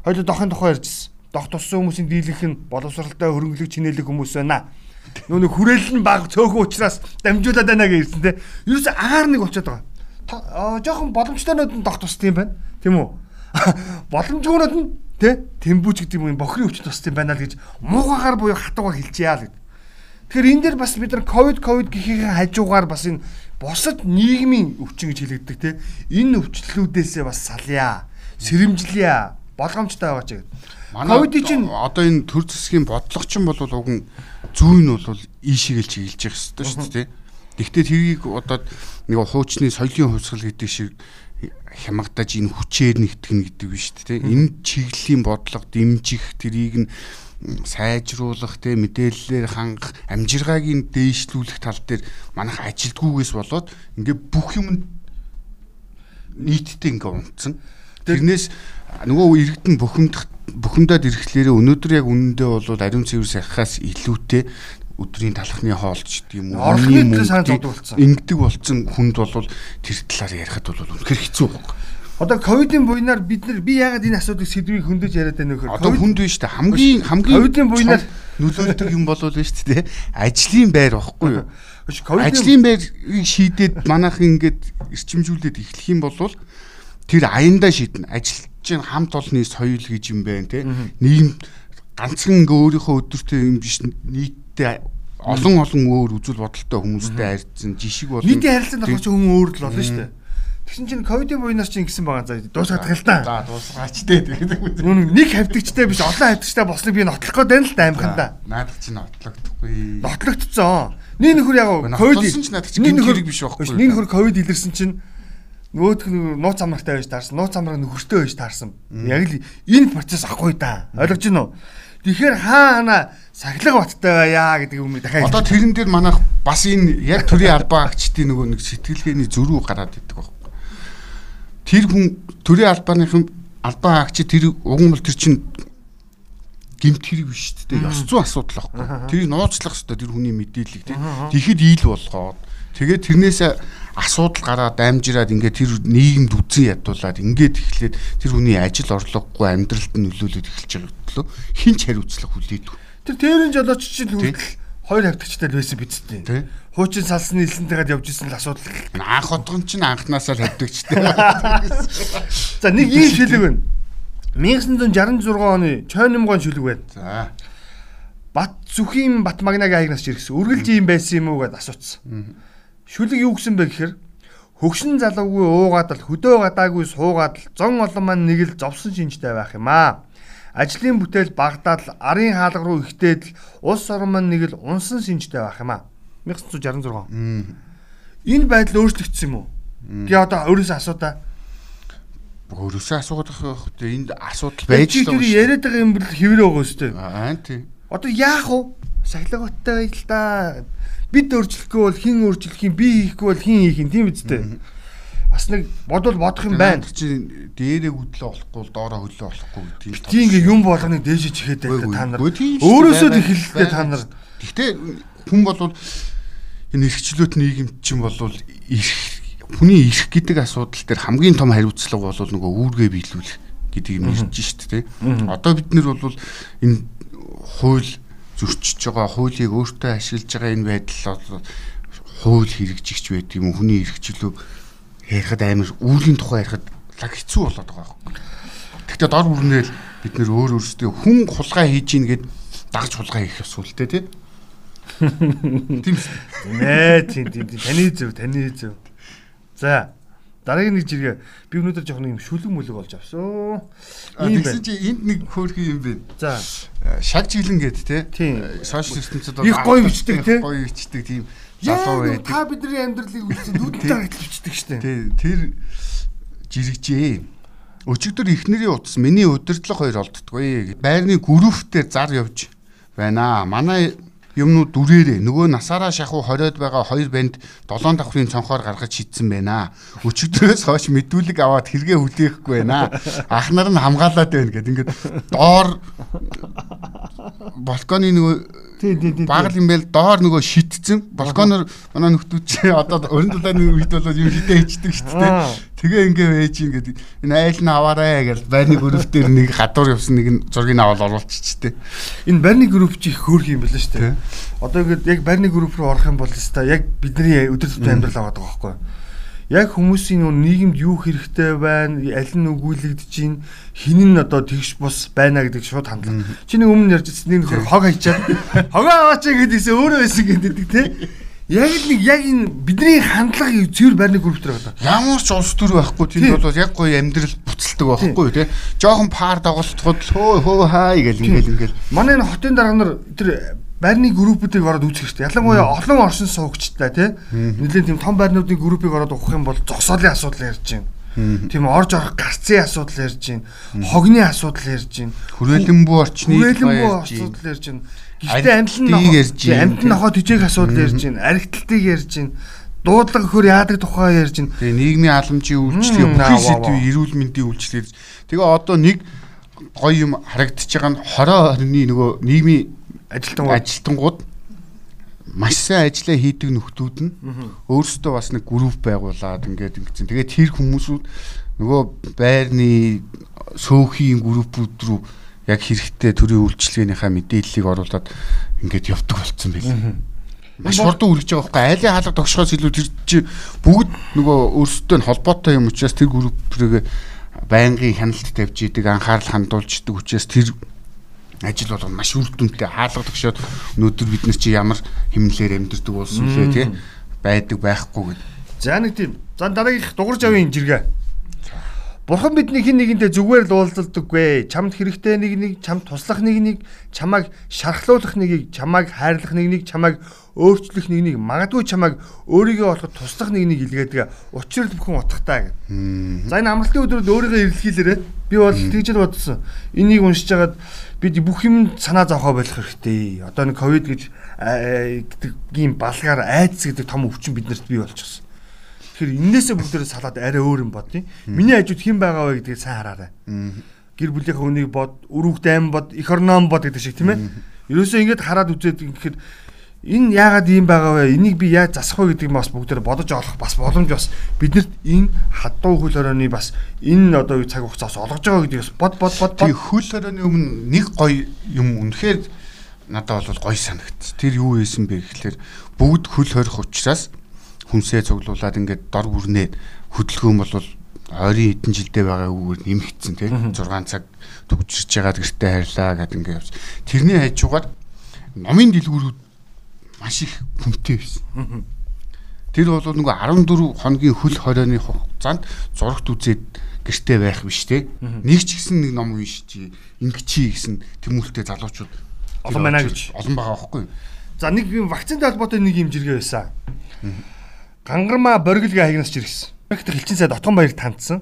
Хоёул дохын тухай ярьжсэн. Дох туссан хүмүүсийн дийлэнх нь боловсралтай хөрөнгөлөг чинэлэг хүмүүс байна. Нүг хүрээлэл нь баг цөөхөн учраас дамжуулаад байна гэж хэлсэн те. Юус агаар нэг болчиход байгаа. Жохон боломжтойнууд нь дох тусдаг юм байна. Тийм үү? Боломжгүйнүүд нь те тэмбүүч гэдэг юм бохрын өвч тусдаг юм байна л гэж муугаар буюу хатуугаар хэлчихъя л гэдэг. Тэгэхээр энэ дээр бас бид нар ковид ковид гэхийн хажуугаар бас энэ босод нийгмийн өвчин гэж хэлэгддэг те энэ өвчлөлүүдээсээ бас салъя сэрэмжлэе болгоомжтой байгаа ч гэдэг. Ковид чинь одоо энэ төр зэсгийн бодлого чинь бол уг нь зүүн нь бол ийшээгээл чиглэж явах хэрэгтэй шүү дээ. Гэхдээ тэрийг одоо нэг хуучны соёлын хувьсгал гэдэг шиг хямгадаж энэ хүчээр нэгтгэн гэдэг биш үү? Энэ чиглэлийн бодлого дэмжих тэрийг нь сайжруулах те мэдээллээр хангах амжиргааг дээшлүүлэх тал дээр манайх ажилтгүйгээс болоод ингээ бүх юм нийтдээ ингээ унтсан. Тэрнээс нөгөө иргэдэн бухимдах бухимдаад ирэхлээр өнөөдөр яг үнэндээ бол ариун цэвэр сахихаас илүүтэй өдрийн талхны хоолч гэдэг юм уу орны санаж болдсон ингэдэг болсон хүнд бол тэр талаар ярихад бол үнэхэр хэцүү байна. Одоо ковидын буйнаар бид нар би яагаад энэ асуудыг сэдвийг хөндөж яриад байна вэ гэхээр одоо хүнд биш үү хамгийн хамгийн ковидын буйнаар нөлөөлдөг юм болов уу шүү дээ. Ажлын байр واخгүй юу? Ажлын байрыг шийдээд манайхан ингээд эрчимжүүлээд эхлэх юм бол тэр аяндаа шийднэ. Ажил чинь хамт олонний соёл гэж юм байна те. Нийгэм ганцхан ингээ өөрийнхөө өдөртэй хэмжиж нийт нийтдээ олон олон өөр үзэл бодолтой хүмүүстэй харьцсан жишг бол нийтийн харилцаанд авах чинь хүн өөр л болно шүү дээ. Тэгсэн чинь ковидын буйнаас чинь ингэсэн байгаа за дуусгаад тахал та. За дуусгаач дээ Нүн нэг хавтагчтай биш олон хавтагчтай босныг би нотлох гээд байна л да амханда. наадах чинь отлогдохгүй. Нотлогдсон. Нэг нөхөр яг Ковид гинт хэрэг биш байхгүй. Нэг нөхөр ковид илэрсэн чинь нөгөөх нь нууц амрагтай байж таарсан. Нууц амраг нөхөртэй байж таарсан. Яг л энэ процесс ахгүй да. Ойлгож байна уу? Тэгэхээр хаа хана сахилга баттай байя гэдэг юм дахиад Одоо тэрэн дээр манайх бас энэ яг төрийн албан агчдын нөгөө нэг сэтгэлгээний зөрүү гараад идэг байхгүй. Тэр хүн төрийн албаныхан албан агч тэр уг нь бол тэр чинь гимт хэрэг биш шүү дээ. Ёс зүйн асуудал байхгүй. Тэрийг нууцлах хэрэгтэй тэр хүний мэдээллийг тийм. Тэгэхэд ийл болгоод тэгээд тэрнээс асуудал гараад дамжираад ингээд тэр нийгэмд үзэн ядуулаад ингээд эхлээд тэр хүний ажил орлогогүй амьдралд нь нөлөөлөд эхэлж байгаа гэтлөө хинч хариуцлах хүлээдэг. тэр тэрэн жолооч чинь хүртэл хоёр хавтагчтай л байсан биз дээ. Хуучин салсны нэлэнтэйгээд явж исэн л асуудал. Анх одгон чинь анханасаа л хавдагчтай. За нэг ийм шүлэг байна. 1966 оны Чойномгон шүлэг байна. За. Бат Зүхийн Батмагнаг аягнаас чиргсэн. Үргэлж ийм байсан юм уу гэдээ асуусан. Шүлэг юу гэсэн бэ гэхээр хөгшин залуугүй уугаад л хөдөө гадаагүй суугаад л зон олон маань нэг л зовсон шинжтэй байх юм аа. Ажлын бүтээл багадаад л арын хаалга руу ихтээд л улс орон маань нэг л унсан шинжтэй байх юм аа. 1966. Энэ байдал өөрчлөгдсөн юм уу? Гэ одоо өөрөөсөө асуудаа. Өөрөөсөө асуух хэрэгтэй. Энд асуудал Байж л тэр яриад байгаа юм бол хэврээ байгаа өстэй. Аа тий. Одоо яах вэ? Сахилгаттай байл та. Бид өөрчлөхгүй бол хэн өөрчлөх юм? Би хийхгүй бол хэн хийх юм? Тийм үстэй. Бас нэг бодвол бодох юм байна. Чи дээрээ хөдлөө болохгүй бол доороо хөлөө болохгүй гэдэг юм. Тийм ингээ юм болгоныг дээшээ чихээд байдаг та нар. Дээ. Өөрөөсөө Байгаа- эхэллээ та нар. дээ. Гэхдээ хүн болвол энэ эрхчлөөт нийгэмд чинь болвол эрх хүний эрх гэдэг асуудал дээр хамгийн том хариуцлага бол нөгөө үүргээ биелүүлэх гэдэг юм ирж шít те. Одоо бид нар бол энэ хууль зөрчиж байгаа хуулийг өөртөө ашиглаж байгаа энэ байдал бол хууль хэрэгжигч байдаг юм хүний эрхчлөө ярихад амар үүргийн тухай ярихад лаг хэцүү болоод байгаа байхгүй. Гэхдээ дор бүрнээл бид нөр өөр өөрсдөө хүн хулгай хийж ийн гэд дагж хулгай хийх асуудалтай тий. Тийм шүү. Нэ тийм тийм тийм. таны зөв таны зөв. За дараагийн нэг жиргээ би өнөөдөр жоох нэг юм шүлэг мүлэг болж авсан. Ийм Тэгсэн байна. чи энд нэг хөөрхөн юм байна. За Шаг жилэн гэд тий. Тийм. Сошиал ертөнцид Их гоё бичдэг, тий? Гоё бичдэг тийм залуу байдаг. та бидний амьдралыг үзсэн дүүдэд гаргачихдаг штэ. Тий, тэр жирэгжээ. Өчигдөр ихнэрийн утас миний удирдлага хоёр олддгоо. Байрны группээр зар явж байна. Манай юмнууд дүрээрээ нөгөө насаараа шахуу хориод байгаа хоёр банд долоон давхрын цонхоор гаргаж шийдсэн байна. Өчигдрөөс хойш мэдүүлэг аваад хэрэгэ хүлээхгүй байна. Ахнаар нь хамгаалаад байна гэд ингээд доор балконы нөгөө. Багал юм байл доор нөгөө шитцэн балконоор манай нөхдүүд чи одоо уран дулааны үед бол юм хитэ хийдэг шүү дээ. Тэгээ ингээ байж ин гэдэг. Энэ айл нь аваарэ гэж байрны гөрөв дээр нэг хадуур явсан нэг нь зургийг аваад оруулчихчтэй. Энэ барьны групп чи их хөөрх юм байна шүү дээ. Одоо ингээд яг барьны групп руу орох юм бол өстой яг бидний өдөр тутмын амьдрал аваад байгаа байхгүй юу? Яг хүмүүсийн нөө нийгэмд юу хэрэгтэй байна, аль нь өгүүлэгдэж байна, хин нь одоо тэгш бус байна гэдэг шууд хандлага. Чи нэг өмнө ярьж ирсэн нэг хог хайчаад хогоо аваач гэдээсээ өөрөө байсан гэдэг тий. Яг л нэг яг энэ бидний хандлагыг цэвэр барьны групп дээр одоо. Ямар ч улс төр байхгүй Тий. тийм бол яг гоё амьдрал буцалдаг байхгүй тий. Жохон пар доголцоход л хөө хөө хай гэл ингээл ингээл. Манай энэ хотын дарга нар тэр байрны группүүдийг ороод үүсгэх хэрэгтэй. Ялангуяа олон оршин суугчтай тий. Нэгэн тийм том байрнуудын группийг ороод ухах юм бол зогсоолын асуудал ярьж байна. Тийм орж орох гарцын асуудал ярьж байна. Хогны асуудал ярьж байна. Хүрээлэн бүү орчны Хүрээлэн байна. асуудал ярьж байна. Гэхдээ амтл нь Архитектыг ярьж байна. амтл нь нохоо төжээх асуудал ярьж байна. Архитектыг ярьж байна. Дуудлага хөр яадаг тухай ярьж байна. Тэгээ нийгмийн халамжийн үйлчлэгээ бүхий сэдвийн эрүүл мэндийн үйлчлэгээ. Тэгээ одоо нэг гоё юм харагдаж байгаа нь хороо хорны нөгөө нийгмийн Ажилтан ажилтангууд маш сайн ажиллаа хийдэг нөхдүүд нь өөрсдөө бас нэг групп байгуулад ингээд ингэсэн. Тэгээд тэр хүмүүсүүд нөгөө байрны сөөхийн группүүд рүү яг хэрэгтэй төрийн үйлчлэгээнийхээ мэдээллийг оруулаад ингээд явдаг болцсон байл. Маш хурдан үргэж байгаа байхгүй айлын хаалга тогшохоос илүү тэр чи бүгд нөгөө өөрсдөө нь холбоотой юм учраас тэр групприйг байнгын хяналт тавьж идэг анхаарал хандуулж идэг учраас тэр ажил бол маш үр дүнтэй хаалга тогшоод өнөөдөр бид нар чи ямар хэмнэлээр амьдэрдэг болсон лээ тий байдаг байхгүй гэдэг. За нэг тийм. За дараагийнх дугарж авын жиргээ. Бурхан бидний хин нэгэнтэй зүгээр л уулзалдаггүй. Чамд хэрэгтэй нэг нэг, чамд туслах нэг нэг, чамайг шархлуулах нэгийг, чамайг хайрлах нэг нэг, чамайг өөрчлөх нэг нэг, магадгүй чамайг өөрийгөө болоход туслах нэг нэг илгээдэг. Учир л бүхэн утгатай гэх. За энэ амралтын өдрөд өөрийгөө эрэлхийлээрэ. Би бол тэгж л бодсон. Энийг уншиж хагаад бид бүх юм санаа зовхоо болох хэрэгтэй. Одоо нэг ковид гэж гэдэг ийм балгаар айдас гэдэг том өвчин биднэрт бий болчихсон. Тэгэхээр энээсээ бүгдээрээ салаад арай өөр юм бодъё. Миний хажууд хэн байгаа вэ гэдгийг сайн хараарай. Гэр бүлийнхээ хүнийг бод, өрөвхт аим бод, эх орноон бод гэдэг шиг тийм ээ. Ерөөсөө ингэж хараад үзээд ингэхэд энэ яагаад ийм байгаа вэ? Энийг би яаж засах вэ гэдэг нь бас бүгдээр бодож олох бас боломж бас биднэрт энэ хадуу хөл хорооны бас энэ одоо цаг хугацаас олгож байгаа гэдгийг бод бод бод. Тэгээ хөл хорооны өмнө нэг гоё юм үнэхээр надад бол гоё санагд. Тэр юу байсан бэ гэхэлэр бүгд хөл хорих учраас хүнсээ цуглуулад ингээд дор бүрнээ хөдөлгөөн бол ойрын хэдэн жилдээ байгаа үгээр нэмэгдсэн тийм 6 цаг төгжирч байгаа гэртээ хайрлаа гэдэг ингээд явж. Тэрний хажуугаар номын дэлгүүрүүд маш их хүнтэй байсан. Тэр бол нөгөө 14 хоногийн хөл хорионы хугацаанд зурагт үзээд гэртээ байх биш те. Нэг ч гэсэн нэг ном уншиж ингэчий гэсэн тэмүүлтэй залуучууд олон байна гэж олон байгаа байхгүй. За нэг вакцинтай холбоотой нэг юм жиргээ байсан. Гангармаа боргилгээ хагнасч ирсэн. Америкт элчин сайд Отгон баярт тандсан.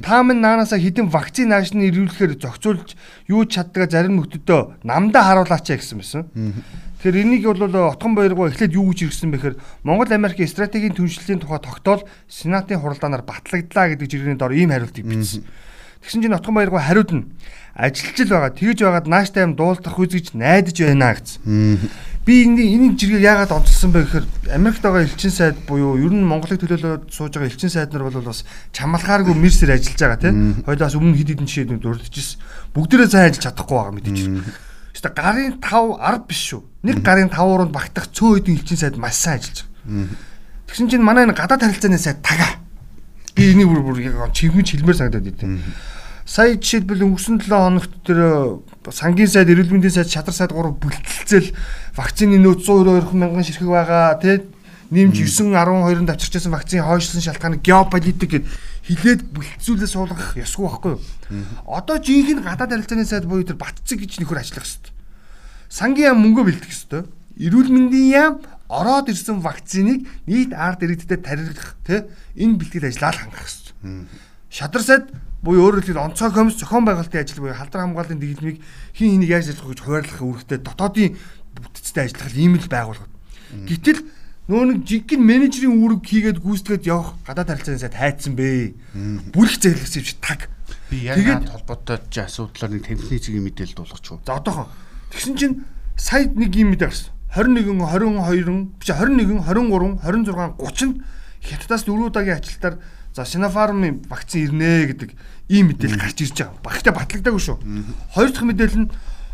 Та минь наанаасаа хідэн вакцин наашны ирүүлэхээр зохицуулж юу чаддгаа зарим нөхдөдөө намдаа харуулаач гэсэн байсан. Тэгэхээр энийг бол Отгон баяргоо эхлээд юу гэж ирсэн бэхээр Монгол Америкийн стратегийн түншлэлийн тухай тогтоол Сенатын хуралдаанаар батлагдлаа гэдэг жиргэний дор ийм хариултыг бичсэн. Тэгсэн чинь Отгон баяргоо хариуд нь ажилч л байгаа. Тэгж байгаад нааштай юм дуулдах үзэж найдаж байна гэсэн. Би энэ энэ жиргэг яагаад онцлсон бэ гэхээр Америкт байгаа элчин сайд буюу ер нь Монголыг төлөөлөд сууж байгаа элчин сайд нар бол бас чамлахааргүй мэрсэр ажиллаж байгаа тийм. Хойлоос өмнө хэд хэдэн жишээд дурдчихсэн. Бүгдээрээ сайн ажиллаж чадахгүй байгаа мэдээж. Гэхдээ гарын 5 10 биш шүү. Нэг гарын 5 уруунд багтах цөө хэдэн элчин сайд маш сайн ажиллаж байгаа. Тэгсэн чинь манай энэ гадаад харилцааны сайд тага. Би энийг бүр бүр чимхэн чилмээр санагдаад идэв сая жишээлбэл өнгөрсөн 7 хоногт тэр э, сангийн сайд, эрүүл мэндийн сайд, шадар сайд гурав бүлтэлцэл вакцины нөөц 122 мянган ширхэг байгаа тий нэмж 9 12-нд авчирчсан вакцины хойшлсон шалтгааны геополитик гэд хилээд бүлтцүүлээ суулгах ёсгүй байхгүй юу. Одоо жинхэнэ гадаад харилцааны сайд буюу тэр батцэг гэж нөхөр ажиллах хэрэгтэй. Сангийн яам мөнгө бэлдэх хэрэгтэй. Эрүүл мэндийн яам ороод ирсэн вакциныг нийт ард иргэдэд тарих тий энэ бэлтгэл ажиллаа хангах хэрэгтэй. Шадар сайд буюу өөрөөр хэлбэл онцгой комисс зохион байгуулалтын ажил буюу халдвар хамгааллын дэглэмийг хин хэнийг яаж ажиллах гэж хуваарлах үүрэгтэй дотоодын бүтцтэй ажиллах ийм л байгууллагад. Гэтэл нөө нэг жинхэнэ менежерийн үүрэг хийгээд гүйцэтгээд явах гадаад харилцааны сайд хайцсан бэ. Бүрх зэглэсэж таг. Би яг холбоотой ч асуудлаар нэг тэмцний зэгийн мэдээлэл дуулгач. За одоохон. Тэгсэн чинь сая нэг юм мэдээ гарсан. 21 22 биш 21 23 26 30-нд хятадаас дөрөв удаагийн ажилтаар за Sinopharm вакцин ирнэ гэдэг ийм мэдээлэл гарч ирж байгаа. Багтаа батлагдаагүй шүү. Хоёр дахь мэдээлэл нь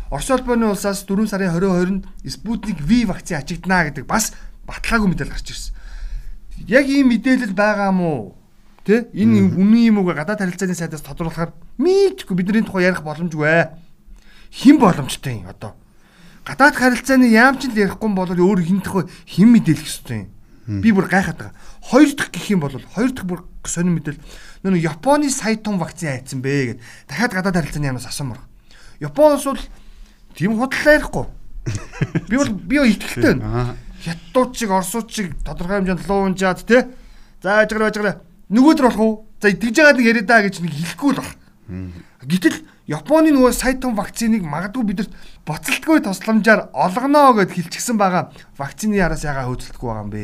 Орос улбаны улсаас 4 сарын 22-нд Sputnik V вакцин ачигдана гэдэг бас баталгаагүй мэдээлэл гарч ирсэн. Яг ийм мэдээлэл байгаа мó? Тэ? Энэ үнэн юм уу гадаад харилцааны сайдаас тодруулахаар мэдгүй бидний тухай ярих боломжгүй. Хэн боломжтой юм одоо? Гадаад харилцааны яамч л ярихгүй бол өөр хин тухай хэн мэдээлэх ёстой юм? Би бүр гайхаад байгаа. Хоёр дахь гэх юм бол хоёр дахь бүр сонир мэдээлэл нөө Японы сая тун вакцин айцсан бэ гэд дахиад гадаад харилцааны яамнаас асуумар. Япон улс бол тийм худлаа ярихгүй. Би бол би итгэлтэй байна. Хятадууд чиг Оросууд чиг тодорхой хэмжээнд луу унжаад те. За ажгаар ажгаар нөгөөдөр болох уу? За тэгж байгаа нэг яриа даа гэж нэг хэлэхгүй л баг. Гэтэл Японы нөгөө сая тун вакциныг магадгүй бидэрт боцолтгүй тусламжаар олгоно гэд хэлчихсэн байгаа. Вакцины яраас ягаа хөөцөлдөхгүй байгаа юм бэ?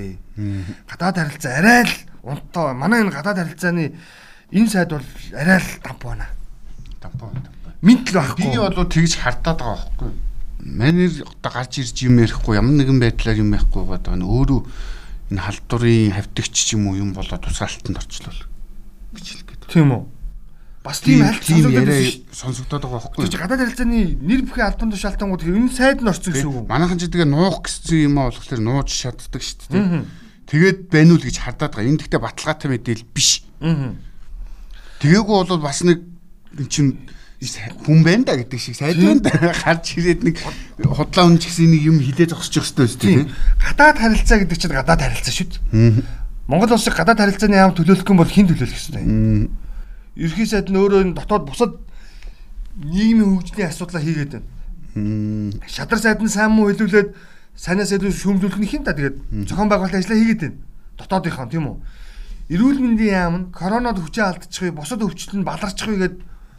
Гадаад харилцаа арай л унтаа. Манай энэ гадаад харилцааны Энэ сайд бол арай л дамп байна. Дамп байна. Минт л байхгүй. Би бол тэгж хартаад байгаа байхгүй. Манер одоо гарч ирж юм ярихгүй ямар нэгэн байдлаар юм ярихгүй байгаа нь өөрөө энэ халдварын хавтагч ч юм уу юм болоод тусгаалтанд орчлоо. гэж хэлгээд Тийм үү? Бас тийм аль тийм сонсогдоод яриа сонсогдоод байгаа байхгүй чинь гадаад харилцааны нэр бүхий албан тушаалтангууд энэ сайд нь орсон гэсэн үг? Манайхан ч тэгээ нуух гэсэн юм аа болохоор нууж шатдаг шүү дээ. Тэгээд байна уу гэж хардаад байгаа. Энэ гэхдээ баталгаатай мэдээлэл биш. Тэгээгүй бол бас нэг эн чин хүн байна да гэдэг шиг сайд байна да гарч ирээд нэг худлаа хүн ч гэсэн нэг юм хилээ ёстой шүү дээ. Тийм. Гадаад харилцаа гэдэг чинь гадаад харилцаа шүү дээ. Монгол улсыг гадаад харилцааны яам төлөөлөх юм бол хэн төлөөлөх ёстой юм? Ерхий сайд нь өөрөө дотоод бусад нийгмийн хөгжлийн асуудлаа хийгээд байна. Шадар сайд нь сайн муу хэлүүлээд санаас илүү шүүмжлүүлэх нь хин та тэгээд зохион байгуулалтын ажлаа хийгээд байна. Дотоодынхон тийм үү? Эрүүл мэндийн яам нь коронавид хүчээ алдчихвээ, бусад өвчлөл нь баларчихвээ гэд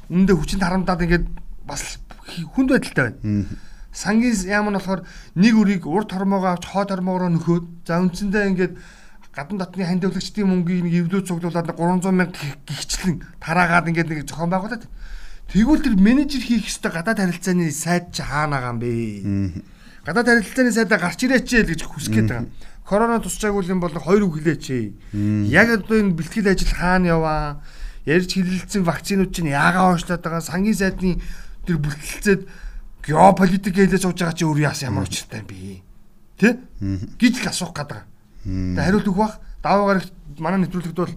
үүндээ хүчинд харамдаад ингээд бас хүнд байдалтай байна. Сангийн яам нь болохоор нэг үрийг урд хормоогоо авч хоод хормоогоо нөхөөд за үндсэндээ ингээд гадна дотны хандивлагчдын мөнгийг нэг эвлүү цуглуулад 300 мянга гихчлэн тараагаад ингээд нэг зохион байгуулад тэгвэл тэр менежер хийх ёстой гадаад харилцааны сайд чи хаана байгаа юм бэ? Гадаад харилцааны сайдаа гарч ирээч л гэж хүсэж байгаа. Корона тусчаагүй юм бол хоёр үг хэлээч. Яг одоо энэ бэлтгэл ажил хаана яваа? Ярьж хилэлцсэн вакцинууд чинь яагаад уушлаад байгаа? Сангийн сайдны тэр бүлтэлцээд геополитик хэлээ сууж байгаа чи өөр яас ямар учиртай юм бэ? Тэ? гэж л асуух гээд байгаа. Тэгээ хариулт өгөх бах. Даваа гарагт манай нэвтрүүлэгт бол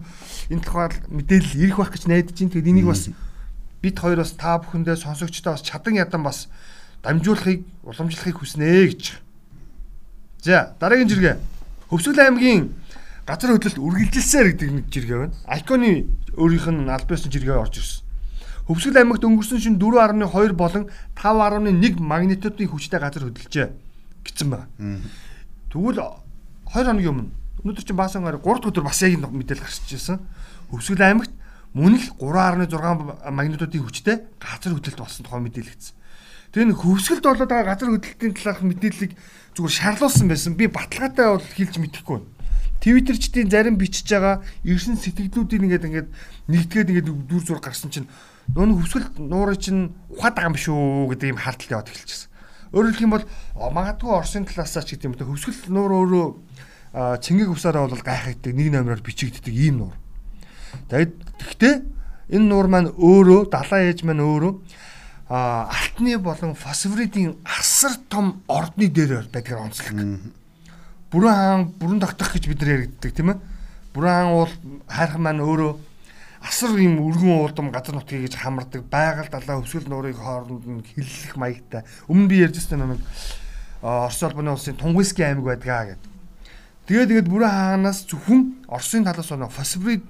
энэ тухай мэдээлэл ирэх байх гэж найдаж байна. Тэгээд энийг бас бид хоёр бас та бүхэндээ сонсогчдоо бас чадан ядан бас дамжуулахыг уламжлахыг хүснэ гэж. За дараагийн жиргээ. Хөвсгөл аймгийн газар хөдлөлт үргэлжилсээр гэдэг нэг жиргээ байна. Айконы өөрийнх нь биесны жиргээ орж ирсэн. Хөвсгөл аймагт өнгөрсөн шин 4.2 болон 5.1 магнитудын хүчтэй газар хөдлөжээ гэсэн байна. Тэгвэл 2 хоногийн өмнө өнөөдөр чинь баасан гараг 3 дахь өдөр бас яг энэ мэдээлэл гарч ирсэн. Хөвсгөл аймагт мөн л 3.6 магнитудын хүчтэй газар хөдлөлт болсон тухай мэдээлэгдсэн. Тэгээ нэг хөвсгөлд болоод байгаа газар хөдлөлтийн талаарх мэдээллийг зүгээр шаарлуулсан байсан. Би баталгаатай бол хэлж мэдэхгүй байна. Твиттерчдийн зарим бичиж байгаа ирсэн сэтгэлдүүдийн ингээд ингээд нэгдгээд ингээд дүр зур гарсан чинь нүүн хөвсгөл нуурын чинь ухаад байгаа юм биш үү гэдэг юм хаалтал яваад эхэлчихсэн. Өөрөөр хэлэх юм бол магадгүй Оросын талаасаа ч гэдэг юм те хөвсгөл нуур өөрөө цэнгэг усаараа бол гайхагддаг нэг номероор бичигддэг ийм нуур. Тэгээд гэхдээ энэ нуур маань өөрөө далайн ээж маань өөрөө алтны болон фосфоридын асар том ордны дээр байдгаар онцлог. Бүрэн хаан бүрэн тогтох гэж бид нар яригддаг тийм ээ. Бүрэн хаан уул хайрхан маань өөрөө асар юм өргөн уулдам газар нутгийг гэж хамардаг байгаль далаа өвсгөл нуурыг хооронд нь хиллэх маягтай. Өмнө би ярьжсэн нэг Орос улбаны улсын Тунгуйский аймаг байдгаа гэдэг. Тэгээд тэгээд бүрэн хаанаас зөвхөн Оросын талаас нь фосфорид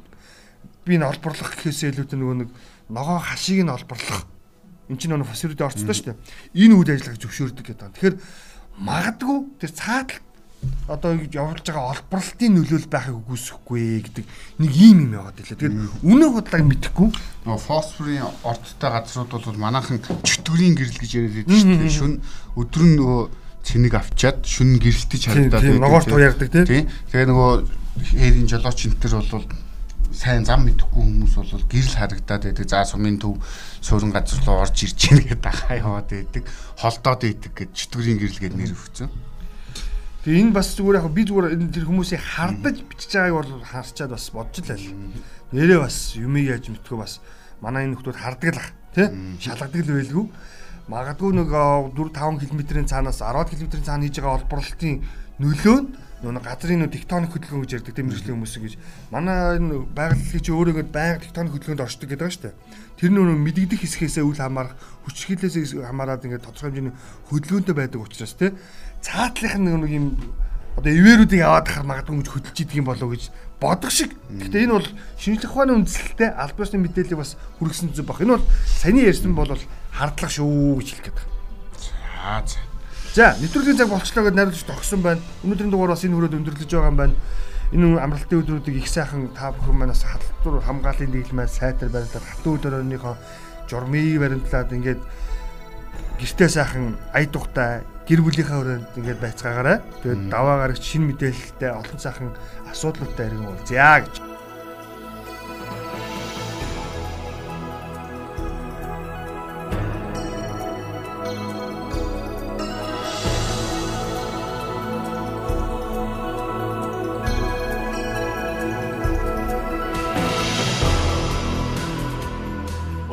би н олборлох гэхээсээ илүүтэй нөгөө нэг ногоо хашийг нь олборлох Энд чинь нөгөө фосфорид орцсон шүү дээ. Энэ үйл ажиллагааг зөвшөөрдөг гэдэг. Тэгэхээр магадгүй тэр цаатал одоо явуулж байгаа олборлолтын нөлөөл байхыг үгүйсэхгүй гэдэг нэг ийм юм яваад илээ. Тэгэхээр үнэн худлааг мэдэхгүй. Нөгөө фосфорын ордтой газрууд бол манайхан чөтгөрийн гэрэл гэж яриад байдаг шүү дээ. Шүн өдөр нь нөгөө цэник авчаад шүн гэрэлтэж харагдаад байдаг. Ногоорт уярдаг тийм. Тэгээ нөгөө хээрийн жолооч энэ төр бол сайн зам мэдэхгүй хүмүүс бол гэрэл харагдаад байдаг. За сумын төв суурин газар руу орж ирж гин гэдэг ахаа яваад байдаг. Холдоод байдаг гэж чөтгөрийн гэрэл гэдэг нэр өгсөн. Тэгээ энэ бас зүгээр яг би зүгээр энэ тэр хүмүүсийг хардаж бичиж байгааг бол харчаад бас бодж л байл. Нэрээ бас юмыг яаж мэдхгүй бас манай энэ хүмүүс хардаг л тий шалгадаг л байлгүй. Магадгүй нэг 4 5 км-ийн цаанаас 10 км-ийн цаана хийж байгаа олборлолтын нөлөө нь нөгөө газрын нөө тектоник хөдөлгөөн гэж ярьдаг тийм мэрэгжлийн хүмүүс гэж манай энэ байгалийн чи өөрөө ингэ байнга тектоник хөдөлгөөнд оршдог гэдэг байгаа шүү дээ. Тэр нөгөө мэдэгдэх хэсгээс үл хамаарах хүчрхийлээс хамаарад ингэ тодорхой хэмжээний хөдөлгөөнтэй байдаг учраас тий цаатлах нэг юм одоо ивэрүүдийг аваад хахаар магадгүй гэж хөдөлж идэг юм болов гэж бодох шиг. Гэхдээ энэ бол шинжлэх ухааны үндэслэлтэй аль биесны мэдээллийг бас хүргэсэн зүг баг. Энэ бол саний ярьсан бол хардлага шүү гэж хэлэх байна. За за. За нэвтрүүлгийн цаг болчлоо гэдээ найруулагч тогсон байна. Өнөөдрийн дугаар бас энэ хүрээд өндөрлөж байгаа юм байна. Энэ амралтын өдрүүдийг их сайхан та бүхэн манаас хаталтур хамгааллын маань сайтар баримтаад хатуу өдрөөнийхөө журмыг баримтлаад ингээд гэртээ сайхан ая тухтай гэр бүлийнхээ өрөөнд ингээд байцгаагаарай. Тэгээд даваа гарагч шинэ мэдээлэлтэй олон сайхан асуудлуудтай иргэн уулзъя гэж.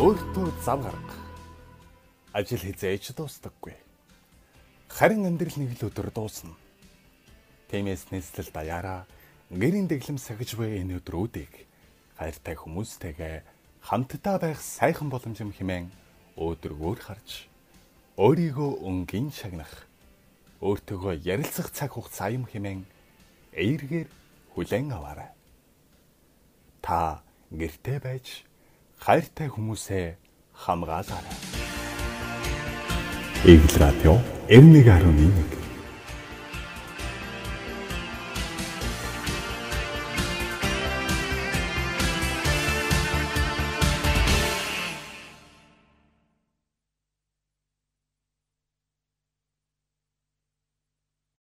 өөртөө зам гарга. Ажил хизээч дуустдаггүй. Харин амьдрал нэг л өдөр дуусна. Тиймээс нийслэл даяараа гэрийн дэглэм сахиж буй энэ өдрүүдийг хайртай хүмүүстэйгээ хамтдаа байх сайхан боломж юм хэмээн өөдрөгөөр харж өөрийгөө өнгийн шагнах өөртөөгөө ярилцах цаг хугацаа юм хэмээн эергээр хүлээн аваарай. Та гэртээ байж хайртай хүмүүсээ хамгаалаарай. 얘기들 앞에 엠리가론이